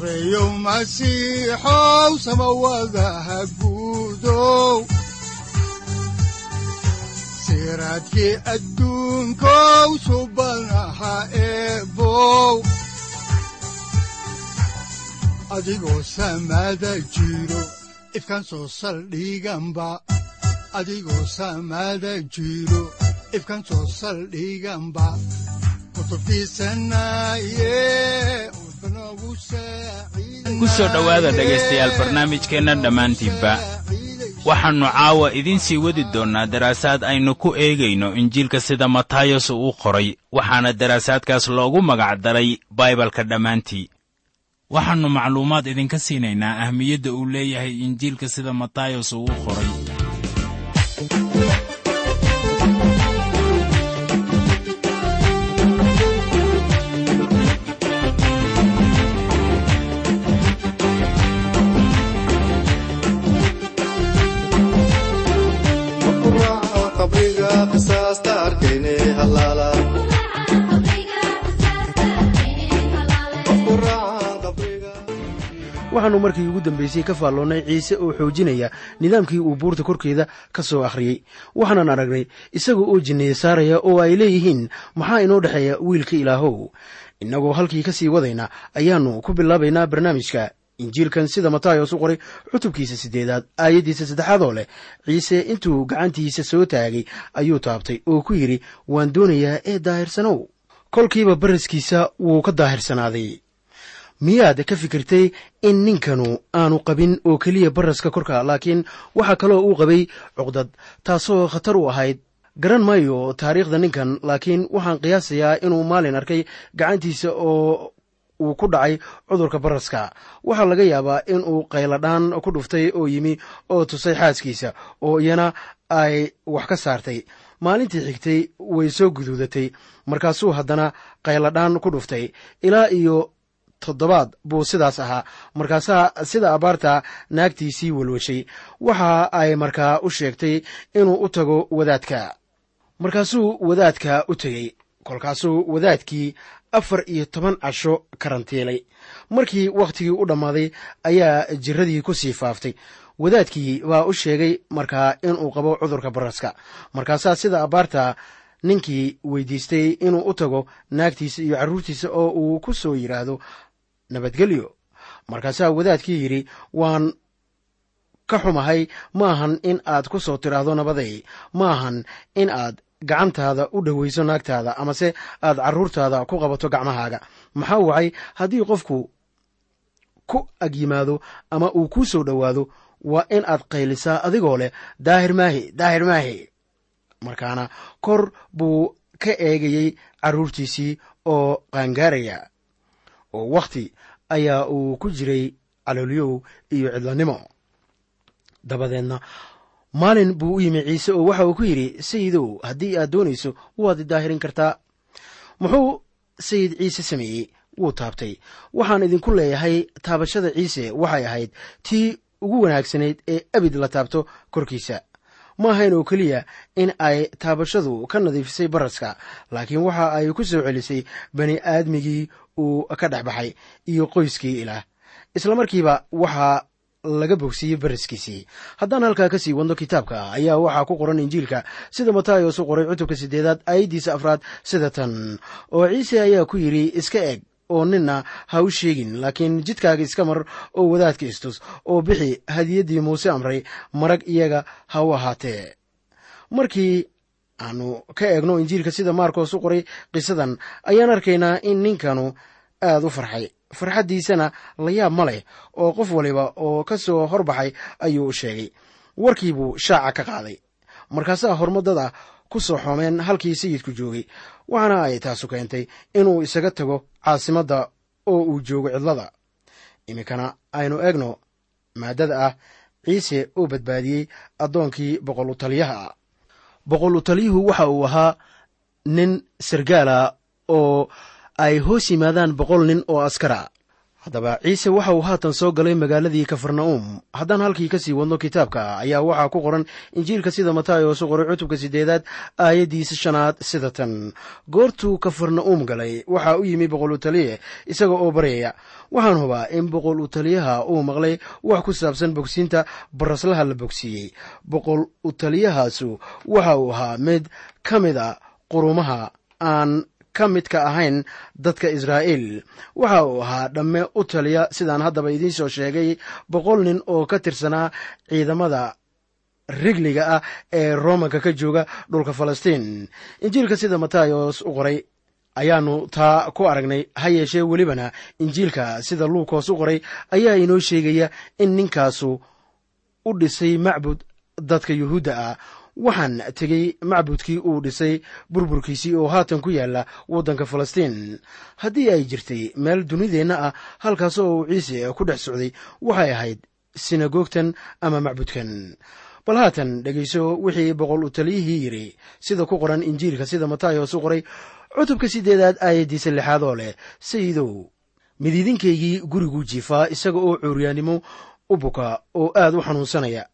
sareyow masiixow samawadaha guudow siraadkii adduunkow adigoo samaada jiro ifkaan soo saldhiganba adigoo soo saldhiganba kutubtiisanaye ku soo dhowaada dhegaystayaal barnaamijkeenna dhammaantiinba. Waxaannu caawa idiin sii wadi doonnaa daraasaad aynu ku eegayno injiilka sida matayos uu qoray waxaana daraasaadkaas loogu magac daray baibalka dhammaantii. Waxaannu macluumaad idinka siinaynaa ahmiyadda uu leeyahay injiilka sida matayos uu qoray waxaannu markii ugu dambaysay ka faalloonnay ciise oo xoojinaya nidaamkii uu buurta korkeeda ka soo akhriyey. Waxaanan aragnay isaga oo jinneeye saaraya oo ay leeyihiin maxaa inoo dhexeeya wiilka ilaahow? Innagoo halkii ka sii wadayna ayaannu ku bilaabaynaa barnaamijka. Injiilkan sida matayos u qoray cutubkiisa siddeedaad aayaddiisa saddexaad oo leh ciise intuu gacantiisa soo taagay ayuu taabtay oo ku yidhi waan doonayaa ee daahirsanow kolkiiba baraskiisa wuu ka daahirsanaaday miyaad ka fikirtay in ninkanu aanu qabin oo keliya baraska korka laakiin waxaa kaloo uu qabay cuqdad taasoo khatar u ahayd. Garan maayo taariikhda ninkan laakiin waxaan qiyaasayaa inuu maalin arkay gacantiisa oo uu ku dhacay cudurka baraska waxaa laga yaabaa in uu qayladhaan ku dhuftay oo yimi oo tusay xaaskiisa oo iyana ay wax ka saartay. Maalintii xigtay way soo guduudatay markaasuu haddana qayladhaan ku dhuftay. Ilaa iyo toddobaad buu sidaas ahaa. Markaasaa sida abaarta naagtiisii welwashay waxa ay markaa u sheegtay inuu u tago wadaadka. Markaasuu wadaadka u tegey kolkaasuu wadaadkii afar iyo toban casho karantiilay markii wakhtigii u dhammaaday ayaa jiradii ku sii faaftay. Wadaadkii baa u sheegay markaa inuu qabo cudurka baraska markaasaa sida abaarta ninkii weydiistay inuu u tago naagtiisa iyo carruurtiisa oo uu ku soo yidhaahdo nabadgelyo. Markaasaa wadaadkii yidhi waan ka xumahay maahan in aad ku soo tidhaahdo nabaday maahan in aad gacantaada u dhowayso naagtaada amase aad carruurtaada ku qabato gacmahaaga. Maxaa wacay? Haddii qofku ku ag yimaado ama uu kuu soo dhowaado waa in aad qaylisaa adigoo leh daahir maahi daahir maahi markaana kor buu ka eegayey carruurtiisii oo qaangaaraya oo wakhti ayaa uu ku jiray caloolyow iyo cidlanimo dabadeedna maalin buu u yimi ciise oo waxa uu ku yidhi sayidow haddii aad doonayso waad daahirin kartaa. Muxuu sayid ciise sameeyey wuu taabtay. Waxaan idinku leeyahay taabashada ciise waxay ahayd tii ugu wanaagsanayd ee abid la taabto korkiisa. Ma ahayn oo keliya in ay taabashadu ka nadiifisay baraska laakiin waxa ay ku soo celisay bani aadmigii uu ka dhex baxay iyo qoyskii ilaah. Isla markiiba waxaa laga bogsiiyey baraskiisii haddaan halkaa ka sii wadno kitaabka ayaa waxaa ku qoran injiilka sida matayos u qoray cutubka siddeedaad aayaddiisa afraad sida tan. Oo ciise ayaa ku yidhi iska eg oo ninna ha u sheegin laakiin jidkaaga iska mar oo wadaadka istus oo bixi hadiyaddii muuse amray marag iyaga ha u ahaatee. Markii aanu ka eegno injiilka sida maarkos u qoray qisadan ayaan arkaynaa in ninkanu aad u farxay. Farxaddiisana la yaab ma leh oo qof waliba oo ka soo horbaxay ayuu u sheegay. Warkiibuu shaaca ka qaaday. Markaasaa hormadada ku soo xoomeen halkii sayidku joogay waxaana ay taasu keentay inuu isaga tago caasimadda oo uu joogo cidlada. Iminkana aynu eegno maaddada ah ciise oo badbaadiyey addoonkii boqol utaliyaha ah boqol utaliyuhu waxa uu ahaa nin sargaala oo ay hoos yimaadaan boqol nin oo askara haddaba ciise waxa uu haatan soo galay magaaladii kafarna'um. Haddaan halkii ka sii wadno kitaabka ayaa waxaa ku qoran injiilka sida mataayosu qoray cutubka siddeedaad aayaddiisa shanaad sida tan. Goortuu kafarna'um galay waxaa u yimi boqol utaliye isaga oo baryaya waxaan hubaa in boqol utaliyaha uu maqlay wax ku saabsan bogsiinta baraslaha la bogsiiyey. Boqol utaliyahaasu waxa uu ahaa mid ka mid a qurumaha aan ka midka ahayn dadka israa'iil. Waxa uu ahaa dhamme u taliya sidaan haddaba idiin soo sheegay boqol nin oo ka tirsanaa ciidamada rigliga ah ee romanka ka jooga dhulka falastiin. Injiilka sida matayos u qoray ayaannu taa ku aragnay ha yeeshee welibana injiilka sida luukos u qoray ayaa inoo sheegaya in ninkaasu u dhisay macbud dadka yuhuudda ah waxaan tegey macbudkii uu dhisay burburkiisii oo haatan ku yaalla waddanka falastiin. Haddii ay jirtay meel dunideenna ah halkaas oo uu ciise ku dhex socday waxay ahayd sinagoogtan ama macbudkan bal haatan dhegayso wixii boqol utaliyihii yidhi sida ku qoran injiilka sida matayos u qoray cutubka siddeedaad aayaddiisa lixaad oo leh sayidow midiidinkaygii guriguu jiifaa isaga oo cuuryaannimo u buka oo aad u xanuunsanaya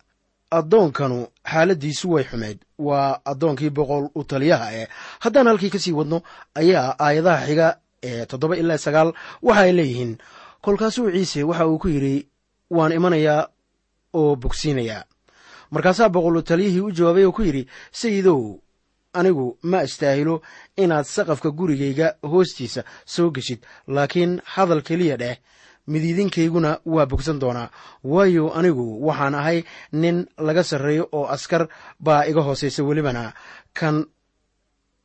addoonkanu xaaladdiisu way xumeyd waa addoonkii boqol u taliyaha eh haddaan halkii ka sii wadno ayaa aayadaha xiga ee toddoba ilaa sagaal waxa ay leeyihiin. Kolkaasuu ciise waxa uu ku yidhi waan imanayaa oo bogsiinayaa. Markaasaa boqol u taliyihii u jawaabay oo ku yidhi sayidow anigu ma astaahilo inaad saqafka gurigayga hoostiisa soo geshid laakiin hadal keliya dheh midiidinkayguna waa bogsan doonaa. Waayo anigu waxaan ahay nin laga sarreeyo oo askar baa iga hoosaysa welibana kan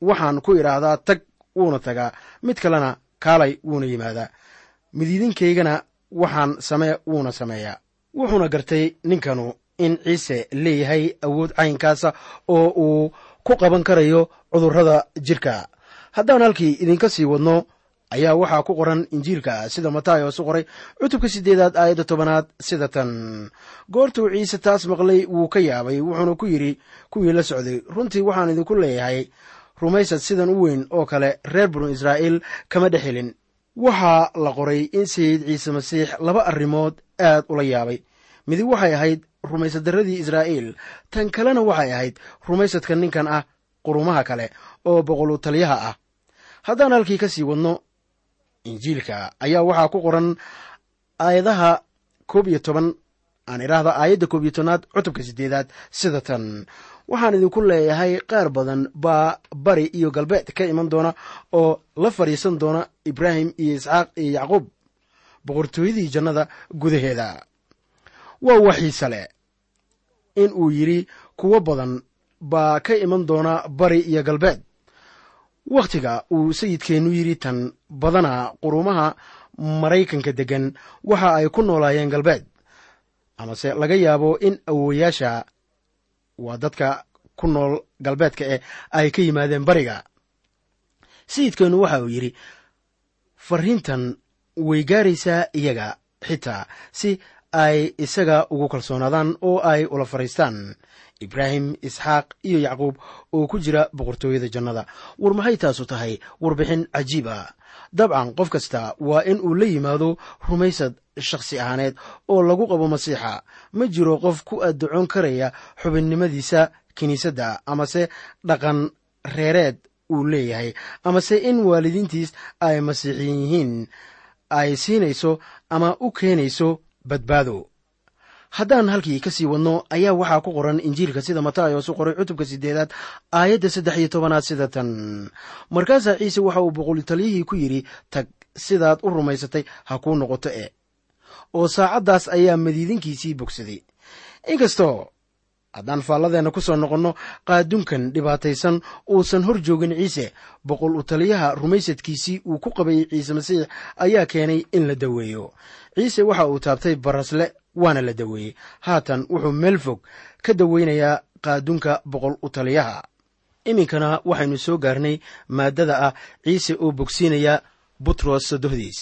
waxaan ku idhaahdaa tag wuuna tagaa. Mid kalena kaalay wuuna yimaadaa. Midiidinkaygana waxaan samee wuuna sameeyaa. Wuxuuna gartay ninkanu in ciise leeyahay awood caynkaasa oo uu ku qaban karayo cudurrada jidhka haddaan halkii idinka sii wadno ayaa waxaa ku qoran injiilka sida matayos u qoray cutubka siddeedaad aayadda tobanaad sida tan. Goortuu ciise taas maqlay wuu ka yaabay wuxuuna ku yidhi kuwii la socday runtii waxaan idinku leeyahay rumaysad sidan u weyn oo kale reer binu israa'iil kama dhex helin. Waxaa la qoray in sayid ciise masiix laba arrimood aad ula yaabay. Midi waxay ahayd rumaysaddarradii israa'iil tan kalena waxay ahayd rumaysadka ninkan ah qurumaha kale oo boqolu taliyaha ah. Haddaan halkii ka sii wadno injiilka ayaa waxaa ku qoran aayadaha koob iyo toban aan idhaahda aayadda koob iyo tobnaad cutubka siddeedaad sida tan. Waxaan idinku leeyahay qaar badan baa bari iyo galbeed ka iman doona oo la fadhiisan doona ibraahim iyo isxaaq iyo yacquub boqortooyadii jannada gudaheeda. Waa waxiise leh in uu yidhi kuwo badan baa ka iman doona bari iyo galbeed wakhtiga uu sayidkeennu yidhi tan badana qurumaha maraykanka deggan waxa ay ku noolaayeen galbeed. Amase laga yaabo in awowayaasha waa dadka ku nool galbeedka eh ay ka yimaadeen bariga. Sayidkeennu waxa uu yidhi fariintan way gaaraysaa iyaga xitaa si ay isaga ugu kalsoonaadaan oo ay ula fadhiistaan ibraahim isxaaq iyo yacquub oo ku jira boqortooyada jannada. War maxay taasu tahay? Warbixin cajiib ah dabcan qof kasta waa in uu la yimaado rumaysad shakhsi ahaaneed oo lagu qabo masiixa. Ma jiro qof ku addacon karaya xubinnimadiisa kiniisadda amase dhaqan reereed uu leeyahay amase in waalidiintiis ay masiixiyin yihiin ay siinayso ama u keenayso badbaado haddaan halkii ka sii wadno ayaa waxaa ku qoran injiilka sida matayos u qoray cutubka siddeedaad aayadda saddex iyo tobanaad sida tan. Markaasaa ciise waxa uu boqolitalyihii ku yidhi tag sidaad u rumaysatay ha kuu noqoto e oo saacaddaas ayaa madiidinkiisii bogsaday. Inkastoo haddaan faalladeenna ku soo noqonno qaadunkan dhibaataysan uusan hor joogin ciise boqol u taliyaha rumaysadkiisii uu ku qabayey ciise masiix ayaa keenay in la daweeyo. Ciise waxa uu taabtay barasle waana la daweeyey. Haatan wuxuu meel fog ka daweynayaa qaadunka boqol u taliyaha. Iminkana waxaynu soo gaarnay maaddada ah ciise oo bogsiinaya butros sodohdiis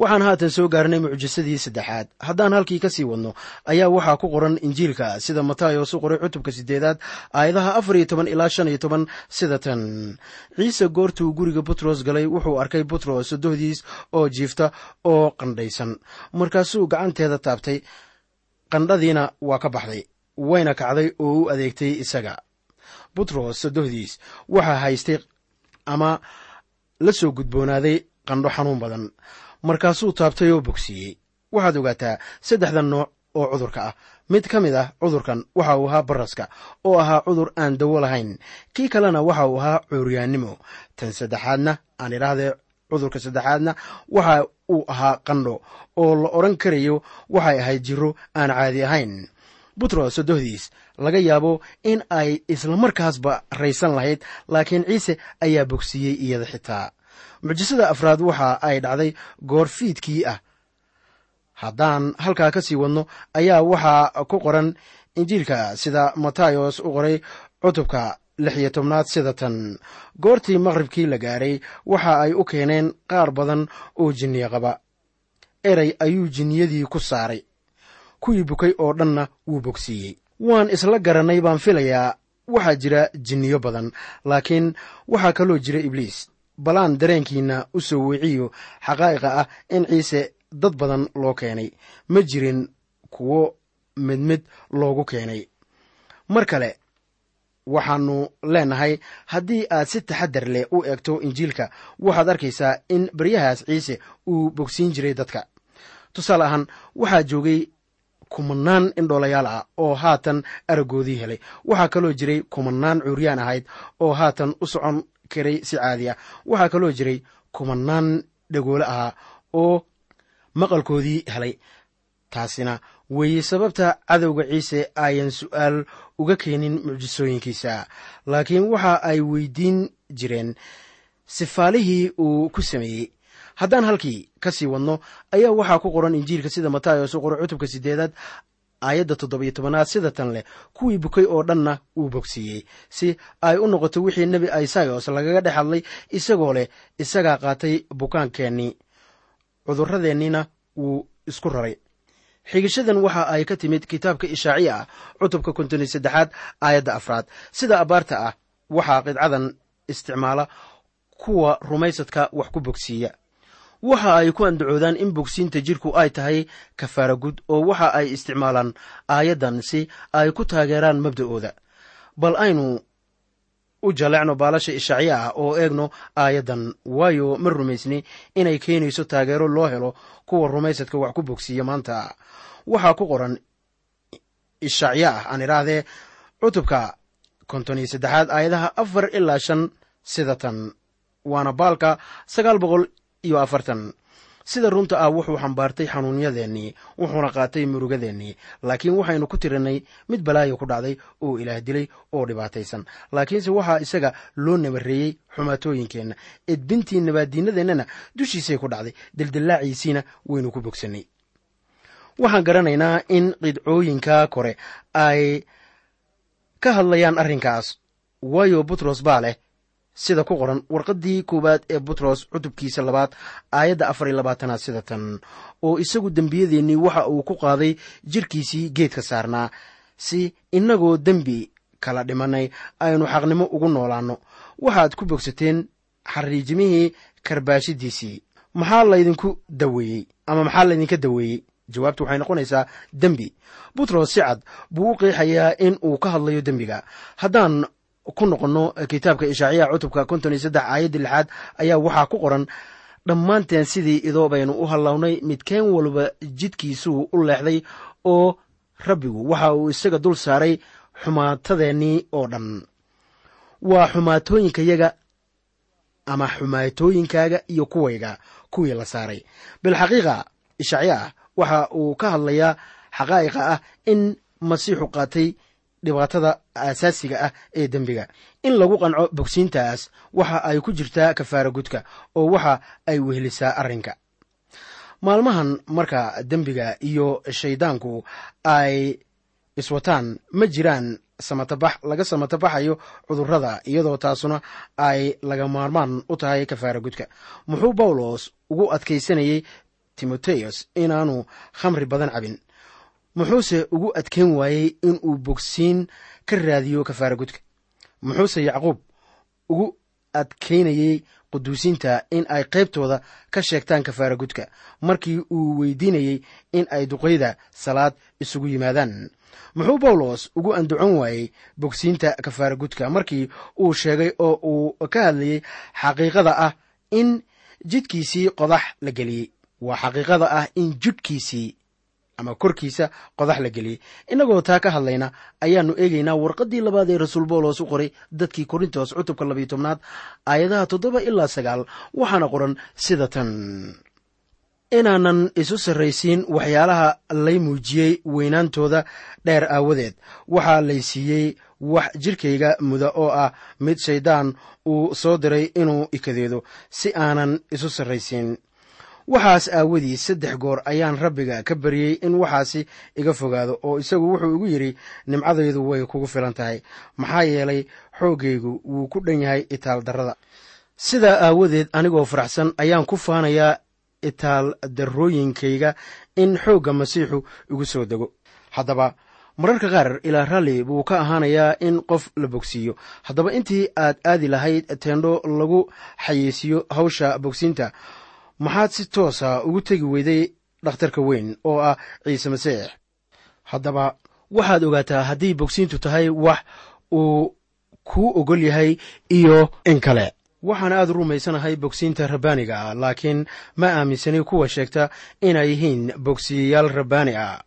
waxaan haatan soo gaarnay mucjisadii saddexaad. Haddaan halkii ka sii wadno ayaa waxaa ku qoran injiilka sida matayos u qoray cutubka siddeedaad aayadaha afar iyo toban ilaa shan iyo toban sida tan. Ciise goortuu guriga butros galay wuxuu arkay butros sodohdiis oo jiifta oo qandhaysan. Markaasuu gacanteeda taabtay qandhadiina waa ka baxday wayna kacday oo u adeegtay isaga. Butros sodohdiis waxaa haystay ama la soo gudboonaaday qandho xanuun badan. Markaasuu taabtay oo bogsiiyey. Waxaad ogaataa saddexdan nooc oo cudurka ah. Mid ka mid ah cudurkan waxa uu ahaa baraska oo ahaa cudur aan dawo lahayn. Kii kalena waxa uu ahaa cuuryaannimo. Tan saddexaadna aan idhaahdee cudurka saddexaadna waxa uu ahaa qandho oo la odhan karayo waxay ahayd jiro aan caadi ahayn. Butros sodohdiis laga yaabo in ay islamarkaasba raysan lahayd laakiin ciise ayaa bogsiiyey iyada xitaa. Mucjisada afraad waxa ay dhacday goor fiidkii ah. Haddaan halkaa ka sii wadno ayaa waxaa ku qoran injiilka sida matayos u qoray cutubka lix iyo tobnaad sida tan. Goortii maqribkii la gaaray waxa ay u keeneen qaar badan oo jinniye qaba. Erey ayuu jinniyadii ku saaray. Kuwii bukay oo dhanna wuu bogsiiyey. Waan isla garannay baan filayaa waxaa jira jinniyo badan laakiin waxaa kaloo jira ibliis. Balaan dareenkiinna u soo weeciyo xaqaa'iqa ah in ciise dad badan loo keenay. Ma jirin kuwo mid mid loogu keenay. Mar kale waxaannu leenahay haddii aad si taxadar leh u eegto injiilka waxaad arkaysaa in baryahaas ciise uu bogsiin jiray dadka. Tusaale ahaan waxaa joogay kumanaan indhoolayaal ah oo haatan araggoodii helay. Waxaa kaloo jiray kumanaan cuuryaan ahayd oo haatan u socon karay si caadi ah. Waxaa kaloo jiray kumanaan dhagoole ahaa oo maqalkoodii helay taasina weeye sababta cadowga ciise ayan su'aal uga keenin mucjisooyinkiisa. Laakiin waxa ay weydiin jireen sifaalihii uu ku sameeyey. Haddaan halkii ka sii wadno ayaa waxaa ku qoran injiilka sida matayos u qoray cutubka siddeedaad aayadda toddobiyo tobanaad sida tan leh. Kuwii bukay oo dhanna uu bogsiiyey si ay u noqoto wixii nebi isayos lagaga dhex hadlay isagoo leh isagaa qaatay bukaankeenii. Cudurradeenniina wuu isku raray xigishadan waxa ay ka timid kitaabka ishaaciya ah cutubka konton iyo saddexaad aayadda afraad. Sida abbaarta ah waxaa qidcadan isticmaala kuwa rumaysadka wax ku bogsiiya. Waxa ay ku andacoodaan in bogsiinta jidhku ay tahay kafaara gud oo waxa ay isticmaalaan aayaddan si ay ku taageeraan mabda'ooda. Bal aynu u jaleecno baalasha ishaaciya ah oo eegno aayaddan. Waayo ma rumaysni inay keenayso taageero loo helo kuwa rumaysadka wax ku bogsiiya maanta. Waxaa ku qoran ishaaciya ah aan idhaahdee cutubka konton iyo saddexaad aayadaha afar ilaa shan sida tan waana baalka sagaal boqol iyo afartan sida runta ah wuxuu xambaartay xanuunyadeennii wuxuuna qaatay murugadeennii. Laakiin waxaynu ku tirinay mid balaayo ku dhacday oo ilaah dilay oo dhibaataysan. Laakiinse waxaa isaga loo nabareeyey xumaatooyinkeenna edbintii nabaaddiinadeennana dushiisay ku dhacday dildillaaciisiina waynu ku bogsannay. Waxaan garanaynaa in qidcooyinka kore ay ka hadlayaan arrinkaas. Waayo butros baa leh sida ku qoran warqaddii koowaad ee butros cutubkiisa labaad aayadda afar iyo labaatanaad sida tan. Oo isagu dembiyadeennii waxa uu ku qaaday jidhkiisii geedka saarnaa. Si innagoo dembi kala dhimanay aynu xaqnimo ugu noolaanno. Waxaad ku bogsateen xariijimihii karbaashidiisii. Maxaa laydinku daweeyey? Ama maxaa laydinka daweeyey? Jawaabtu waxay noqonaysaa dembi. Butros si cad buu u qeexayaa in uu ka hadlayo dembiga. Haddaan ku noqonno kitaabka ishaaciya cutubka konton iyo saddex aayaddii lixaad ayaa waxaa ku qoran dhammaanteen sidii idoo baynu u hallawnay midkeen walba jidkiisuu u leexday oo rabbigu waxa uu isaga dul saaray xumaatadeennii oo dhan. Waa xumaatooyinkayaga ama xumaatooyinkaaga iyo kuwayga kuwii la saaray. Bilxaqiiqa ishaaciya ah waxa uu ka hadlayaa xaqaa'iqa ah in masiixu qaatay dhibaatada aasaasiga ah ee dembiga. In lagu qanco bogsiintaas waxa ay ku jirtaa kafaara gudka oo waxa ay wehelisaa arrinka. Maalmahan marka dembiga iyo shayddaanku ay iswataan ma jiraan samatabax laga samatabaxayo cudurrada iyadoo taasuna ay laga maarmaan u tahay kafaara gudka muxuu bawlos ugu adkaysanayey timoteos inaanu khamri badan cabin muxuuse ugu adkayn waayey inuu bogsiin ka raadiyo kafaara gudka muxuuse yacquub ugu adkaynayey quduusiinta in ay qaybtooda ka sheegtaan kafaara gudka markii uu weydiinayey in ay duqayda salaad isugu yimaadaan. Muxuu bawlos ugu andacon waayey bogsiinta kafaara gudka markii uu sheegay oo uu ka hadlayey xaqiiqada ah in jidhkiisii qodax la geliyey. Waa xaqiiqada ah in jidhkiisii ama korkiisa qodax la geliyey. Innagoo taa ka hadlayna ayaannu eegaynaa warqaddii labaad ee rasuul bawlos u qoray dadkii korintos cutubka labiyo tobnaad aayadaha toddoba ilaa sagaal waxaana qoran sida tan. Inaanan isu sarraysiin waxyaalaha lay muujiyey weynaantooda dheer aawadeed. Waxaa lay siiyey wax jidhkayga muda oo ah mid shayddaan uu soo diray inuu ikadeedo si aanan isu sarraysiin waxaas aawadiis saddex goor ayaan rabbiga ka baryey in waxaasi iga fogaado oo isagu wuxuu igu yidhi nimcadaydu way kugu filan tahay. Maxaa yeelay xooggaygu wuu ku dhan yahay itaal darrada. Sidaa aawadeed anigoo faraxsan ayaan ku faanayaa itaal darrooyinkayga in xoogga masiixu igu soo dego. Haddaba mararka qaar ilaa ralli buu ka ahaanayaa in qof la bogsiiyo. Haddaba intii aad aadi lahayd teendho lagu xayeysiiyo hawsha bogsiinta maxaad si toosa ugu tegi weyday dhakhtarka weyn oo ah ciise masiix? Haddaba waxaad ogaataa haddii bogsiintu tahay wax uu kuu ogol yahay iyo in kale. Waxaan aad rumaysanahay bogsiinta rabbaaniga ah laakiin ma aaminsani kuwa sheegta inay yihiin bogsiyayaal rabbaani ah.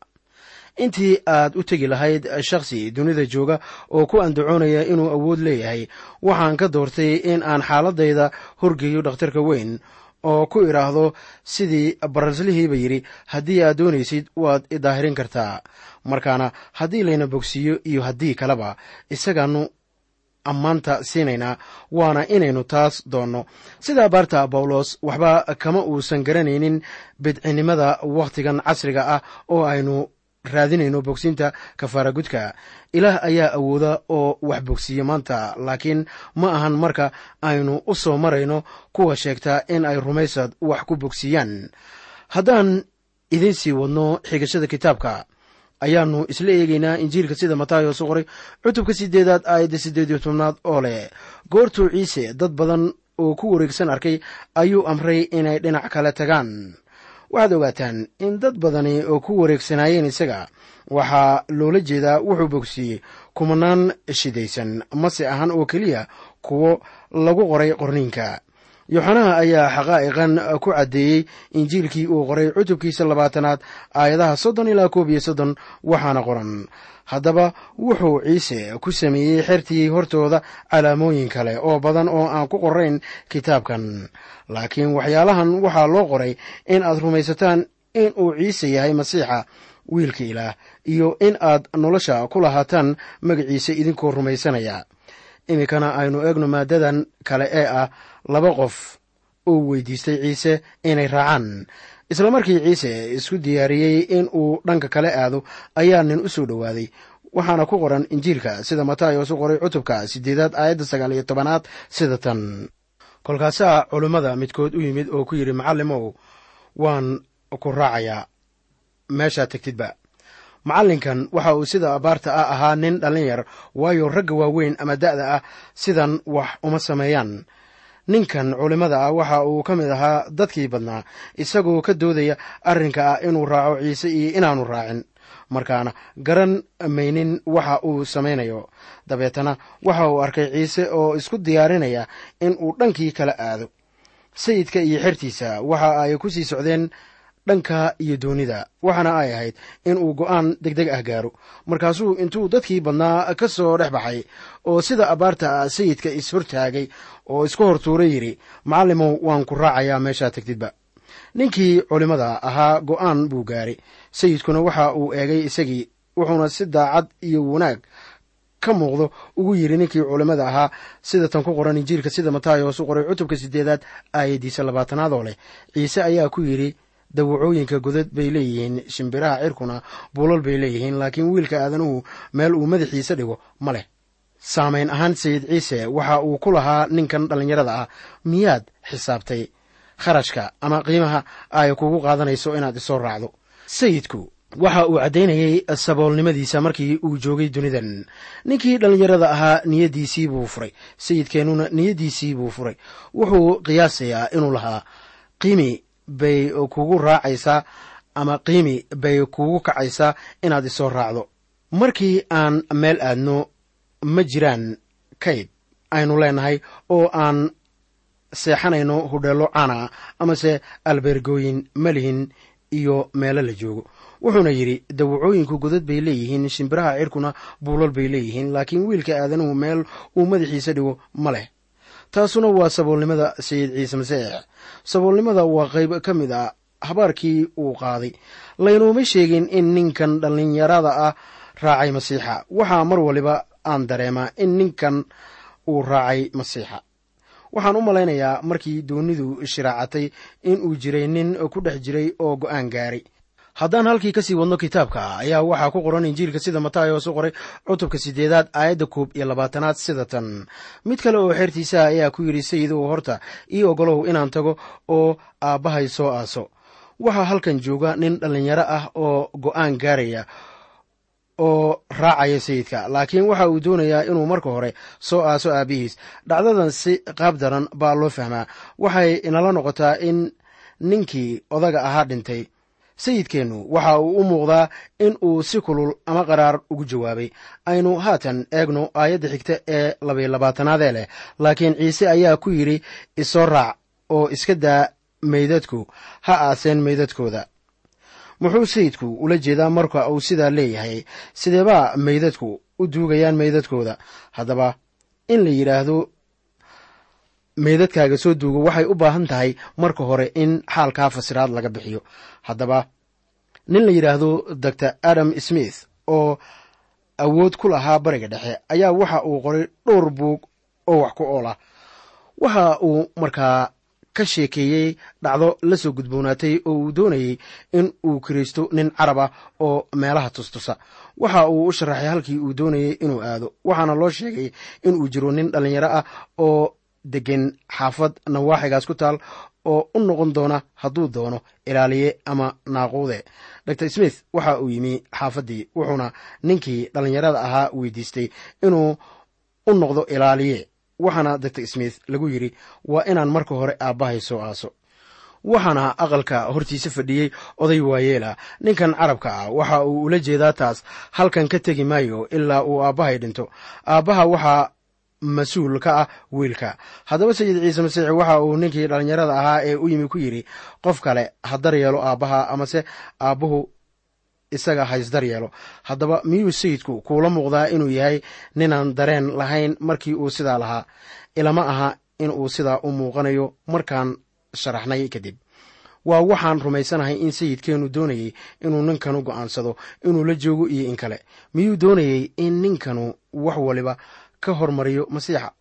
Intii aad u tegi lahayd shakhsi dunida jooga oo ku andacoonaya inuu awood leeyahay waxaan ka doortay in aan xaaladayda horgeeyo dhakhtarka weyn oo ku idhaahdo sidii baraslihiiba yidhi haddii aad doonaysid waad idaahirin kartaa. Markaana haddii layna bogsiiyo iyo haddii kaleba isagaanu ammaanta siinaynaa waana inaynu taas doonno. Sidaa baarta bawlos waxba kama uusan garanaynin bidcinimada wakhtigan casriga ah oo aynu raadinayno bogsiinta kafaara gudka ilaah ayaa awooda oo wax bogsiiya maanta laakiin ma ahan marka aynu u soo marayno kuwa sheegta in ay rumaysad wax ku bogsiiyaan. Haddaan idiin sii wadno xigashada kitaabka ayaannu isla eegaynaa injiilka sida matayos u qoray cutubka sideedaad aayadda siddeed iyo tobnaad oo leh goortuu ciise dad badan oo ku wareegsan arkay ayuu amray inay dhinac kale tagaan waxaad ogaataan in dad badani oo ku wareegsanaayeen isaga waxaa loola jeedaa wuxuu bogsiiyey kumanaan shidaysan mase ahan oo keliya kuwo lagu qoray qorniinka yoxanaha ayaa xaqaa'iqan ku caddeeyey injiilkii uu qoray cutubkiisa labaatanaad aayadaha soddon ilaa koob iyo soddon waxaana qoran haddaba wuxuu ciise ku sameeyey xertii hortooda calaamooyin kale oo badan oo aan ku qorayn kitaabkan. Laakiin waxyaalahan waxaa loo qoray in aad rumaysataan in uu ciise yahay masiixa wiilka ilaah iyo in aad nolosha ku lahaataan magaciisa idinkoo rumaysanaya. Iminkana aynu eegno maaddadan kale ee ah laba qof uu weydiistay ciise inay raacaan. Isla markii ciise isku diyaariyey in uu dhanka kale aado ayaa nin u soo dhowaaday waxaana ku qoran injiilka sida matayos u qoray cutubka siddeedaad aayadda sagaal iyo tobanaad sida tan. Kolkaasaa culimmada midkood u yimid oo ku yidhi macallimow waan ku raacayaa meeshaad tegtidba macallinkan waxa uu sida abaarta ah ahaa nin dhallin yar waayo ragga waaweyn ama da'da ah sidan wax uma sameeyaan ninkan culimmada ah waxa uu ka mid ahaa dadkii badnaa isagoo ka doodaya arrinka ah inuu raaco ciise iyo inaanu raacin. Markaana garan maynin waxa uu samaynayo dabeetana waxa uu arkay ciise oo isku diyaarinaya in uu dhankii kala aado. Sayidka iyo xertiisa waxa ay ku sii socdeen dhanka iyo doonida waxaana ay ahayd in uu go'aan deg deg ah gaaro. Markaasuu intuu dadkii badnaa ka soo dhex baxay oo sida abaarta sayidka is-hortaagay oo isku hortuura yidhi macallimow waan ku raacayaa meeshaa tegtidba ninkii culimmada ahaa go'aan buu gaaray. Sayidkuna waxa uu eegay isagii wuxuuna si daacad iyo wanaag ka muuqdo ugu yidhi ninkii culimmada ahaa sida tan ku qoran injiilka sida matayos u qoray cutubka sideedaad aayaddiisa labaatanaad oo leh. Ciise ayaa ku yidhi dawacooyinka godad bay leeyihiin shimbiraha cirkuna buulal bay leeyihiin laakiin wiilka aadanuhu meel uu madaxiisa dhigo ma leh. Saamayn ahaan sayid ciise waxa uu ku lahaa ninkan dhallinyarada ah miyaad xisaabtay? Kharashka ama qiimaha ay kugu qaadanayso inaad isoo raacdo. Sayidku waxa uu caddaynayay saboolnimadiisa markii uu joogay dunidan ninkii dhallinyarada ahaa niyaddiisii buu furay. Sayidkeennuna niyaddiisii buu furay. Wuxuu qiyaasayaa inuu lahaa qiimi bay kugu raacaysaa ama qiimi bay kugu kacaysaa inaad isoo raacdo. Markii aan meel aadno ma jiraan kayd. Aynu leenahay oo aan seexanayno hudheello caana amase albeergooyin malihin iyo meelo la joogo. Wuxuuna yidhi dawacooyinku godad bay leeyihiin shimbiraha cirkuna buulal bay leeyihiin laakiin wiilka aadanuhu meel uu madaxiisa dhigo ma leh taasuna waa saboolnimada sayid ciise masiix saboolnimada waa qayb ka mid ah habaarkii uu qaaday. Laynooma sheegin in ninkan dhallinyarada ah raacay masiixa waxaa mar waliba aan dareemaa in ninkan uu raacay masiixa waxaan u malaynayaa markii doonidu shiraacatay in uu jiray nin ku dhex jiray oo go'aan gaaray haddaan halkii ka sii wadno kitaabka ayaa waxaa ku qoran injiilka sida matayos u qoray cutubka sideedaad aayadda koob iyo labaatanaad sida tan. Mid kale oo xeertiisaha ayaa ku yidhi sayidow horta ii ogolow inaan tago oo aabbahay soo aaso. Waxaa halkan jooga nin dhallinyaro ah oo go'aan gaaraya oo raacaya sayidka laakiin waxa uu doonayaa inuu marka hore soo aaso aabbihiis. Dhacdadan si qaab daran baa loo fahmaa. Waxay inala noqotaa in ninkii odaga ahaa dhintay sayidkeennu waxa uu u muuqdaa in uu si kulul ama qaraar ugu jawaabay. Aynu haatan eegno aayadda xigta ee labaiy labaatanaadee leh laakiin ciise ayaa ku yidhi isoo raac oo iska daa meydadku ha aaseen meydadkooda. Muxuu sayidku ula jeedaa marka uu sidaa leeyahay sideebaa meydadku u duugayaan meydadkooda? Haddaba in la yidhaahdo meydadkaaga soo duugo waxay u baahan tahay marka hore in xaalkaa fasiraad laga bixiyo. Haddaba nin la yidhaahdo doctor adam smith oo awood ku lahaa bariga dhexe ayaa waxa uu qoray dhowr buug oo wax ku ool ah waxa uu markaa ka sheekeeyey dhacdo la soo gudboonaatay oo uu doonayey in uu kiraysto nin carab ah oo meelaha tustusa. Waxa uu u sharaxay halkii uu doonayey inuu aado waxaana loo sheegay inuu jiro nin dhallinyaro ah oo deggan xaafad nawaaxigaas ku taal oo u noqon doona hadduu doono ilaaliye ama naaquude. Dor smith waxa uu yimi xaafaddii wuxuuna ninkii dhallinyarada ahaa weydiistay inuu u noqdo ilaaliye. Waxaana dor smith lagu yidhi waa inaan marka hore aabbahay soo aaso. Waxaana aqalka hortiisa fadhiyey oday waayeela. Ninkan carabka ah waxa uu ula jeedaa taas halkan ka tegi maayo ilaa uu aabbahay dhinto. Aabbaha waxaa mas'uul ka ah wiilka. Haddaba sayid ciise masiix waxa uu ninkii dhallinyarada ahaa ee u yimi ku yidhi qof kale ha daryeelo aabbaha amase aabbuhu isaga haysdar yeelo haddaba miyuu sayidku kuula muuqdaa inuu yahay ninaan dareen lahayn markii uu sidaa lahaa? Ilama aha in uu sidaa u muuqanayo markaan sharaxnay kadib. Waa waxaan rumaysanahay in sayidkeennu doonayey inuu ninkanu go'aansado inuu la joogo iyo in kale. Miyuu doonayey in ninkanu wax waliba ka hormariyo masiixa.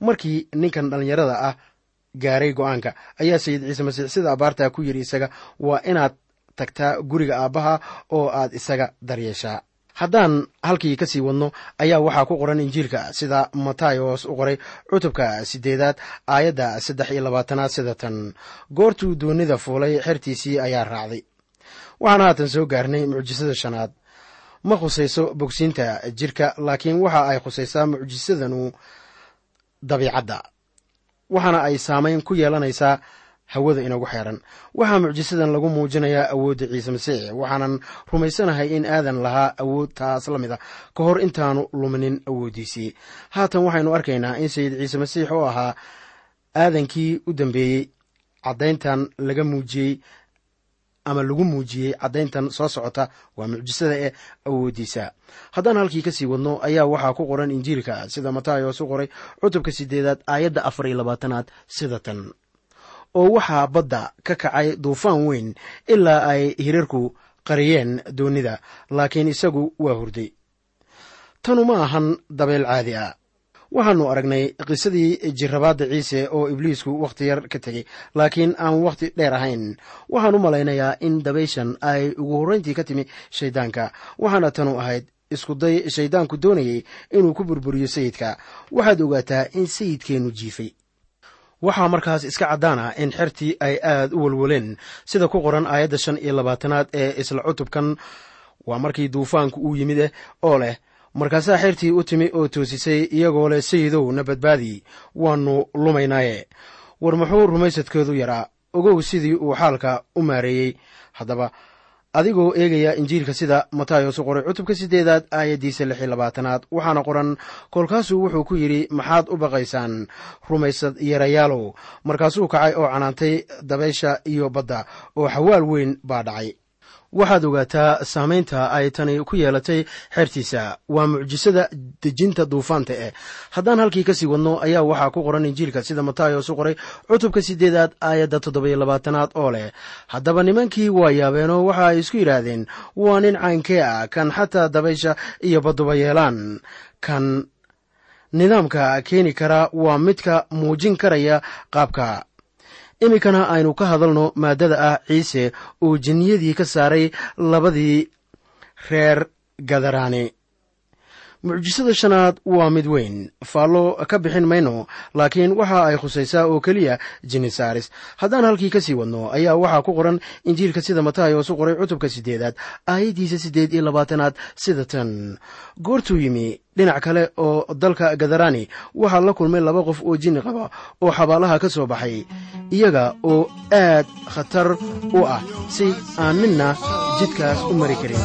Markii ninkan dhallinyarada ah gaaray go'aanka ayaa sayid ciise masiix sida abaartaa ku yidhi isaga waa inaad tagtaa guriga aabbaha oo aad isaga daryeeshaa. Haddaan halkii ka sii wadno ayaa waxaa ku qoran injiilka sida matayos u qoray cutubka siddeedaad aayadda saddex iyo labaatanaad sida tan. Goortuu doonida fuulay xertiisii ayaa raacday. Waxaan haatan soo gaarnay mucjisada shanaad ma khusayso bogsiinta jirka laakiin waxa ay khusaysaa mucjisadanu dabiicadda. Waxaana ay saamayn ku yeelanaysaa hawada inagu xeeran. Waxaa mucjisadan lagu muujinayaa awoodda ciise masiix waxaanan rumaysanahay in aadan lahaa awood taas la mid a ka hor intaanu luminin awooddiisii. Haatan waxaynu arkaynaa in sayid ciise masiix oo ahaa aadankii u dambeeyey caddayntan laga muujiyey ama lagu muujiyey caddayntan soo socota waa mucjisada ee awooddiisa haddaan halkii ka sii wadno ayaa waxaa ku qoran injiilka sida matayos u qoray cutubka sideedaad aayadda afar iyo labaatanaad sida tan. Oo waxaa badda ka kacay duufaan weyn ilaa ay hirarku qariyeen doonnida laakiin isagu waa hurday. Tanu ma ahan dabeel caadi ah waxaannu aragnay qisadii jirrabaadda ciise oo ibliisku wakhti yar ka tegey laakiin aan wakhti dheer ahayn. Waxaan u malaynayaa in dabayshan ay ugu horrayntii ka timi shayddaanka waxaana tanu ahayd iskuday shayddaanku doonayey inuu ku burburiyo sayidka. Waxaad ogaataa in sayidkeennu jiifay. Waxaa markaas iska caddaan ah in xertii ay aad u walwaleen. Sida ku qoran aayadda shan iyo labaatanaad ee isla cutubkan waa markii duufaanku uu yimid eh oo leh markaasaa xertii u timi oo toosisay iyagoo leh sayidow na badbaadi waannu lumaynaaye. War muxuu rumaysadkoodu yaraa ogow sidii uu xaalka u maareeyey. Haddaba adigoo eegaya injiilka sida matayos u qoray cutubka siddeedaad aayaddiisa lix iyo labaatanaad waxaana qoran kolkaasuu wuxuu ku yidhi maxaad u baqaysaan rumaysad yarayaalow. Markaasuu kacay oo canaantay dabaysha iyo badda oo xawaal weyn baa dhacay waxaad ogaataa saamaynta ay tani ku yeelatay xertiisa waa mucjisada dejinta duufaanta eh haddaan halkii ka sii wadno ayaa waxaa ku qoran injiilka sida matayos u qoray cutubka siddeedaad aayadda toddoba iyo labaatanaad oo leh. Haddaba nimankii waa yaabeenoo waxa ay isku yidhaahdeen waa nin caynkee ah kan xataa dabaysha iyo badduba yeelaan. Kan nidaamka keeni kara waa midka muujin karaya qaabka iminkana aynu ka hadalno maaddada ah ciise oo jinniyadii ka saaray labadii reer gadaraani mucjisada shanaad waa mid weyn. Faallo ka bixin mayno laakiin waxa ay khusaysaa oo keliya jinni saaris. Haddaan halkii ka sii wadno ayaa waxaa ku qoran injiilka sida matayos u qoray cutubka siddeedaad aayaddiisa siddeed iyo labaatanaad sida tan. Goortuu yimi dhinac kale oo dalka gadarani waxaa la kulmay laba qof oo jinni qaba oo xabaalaha ka soo baxay iyaga oo aad khatar u ah si aan midna jidkaas u mari karin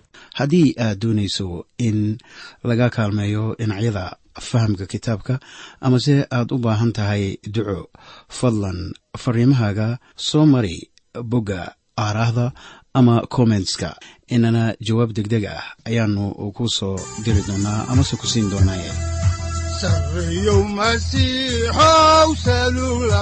haddii aad doonayso in laga kaalmeeyo dhinacyada fahamka kitaabka amase aad u baahan tahay duco fadlan fariimahaaga soo mari bogga aaraahda ama kommentska inana jawaab degdeg ah ayaanu ku soo diri doonaa amase ku siin doonaaye. Sarreeyow masiixow salula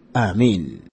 aamiin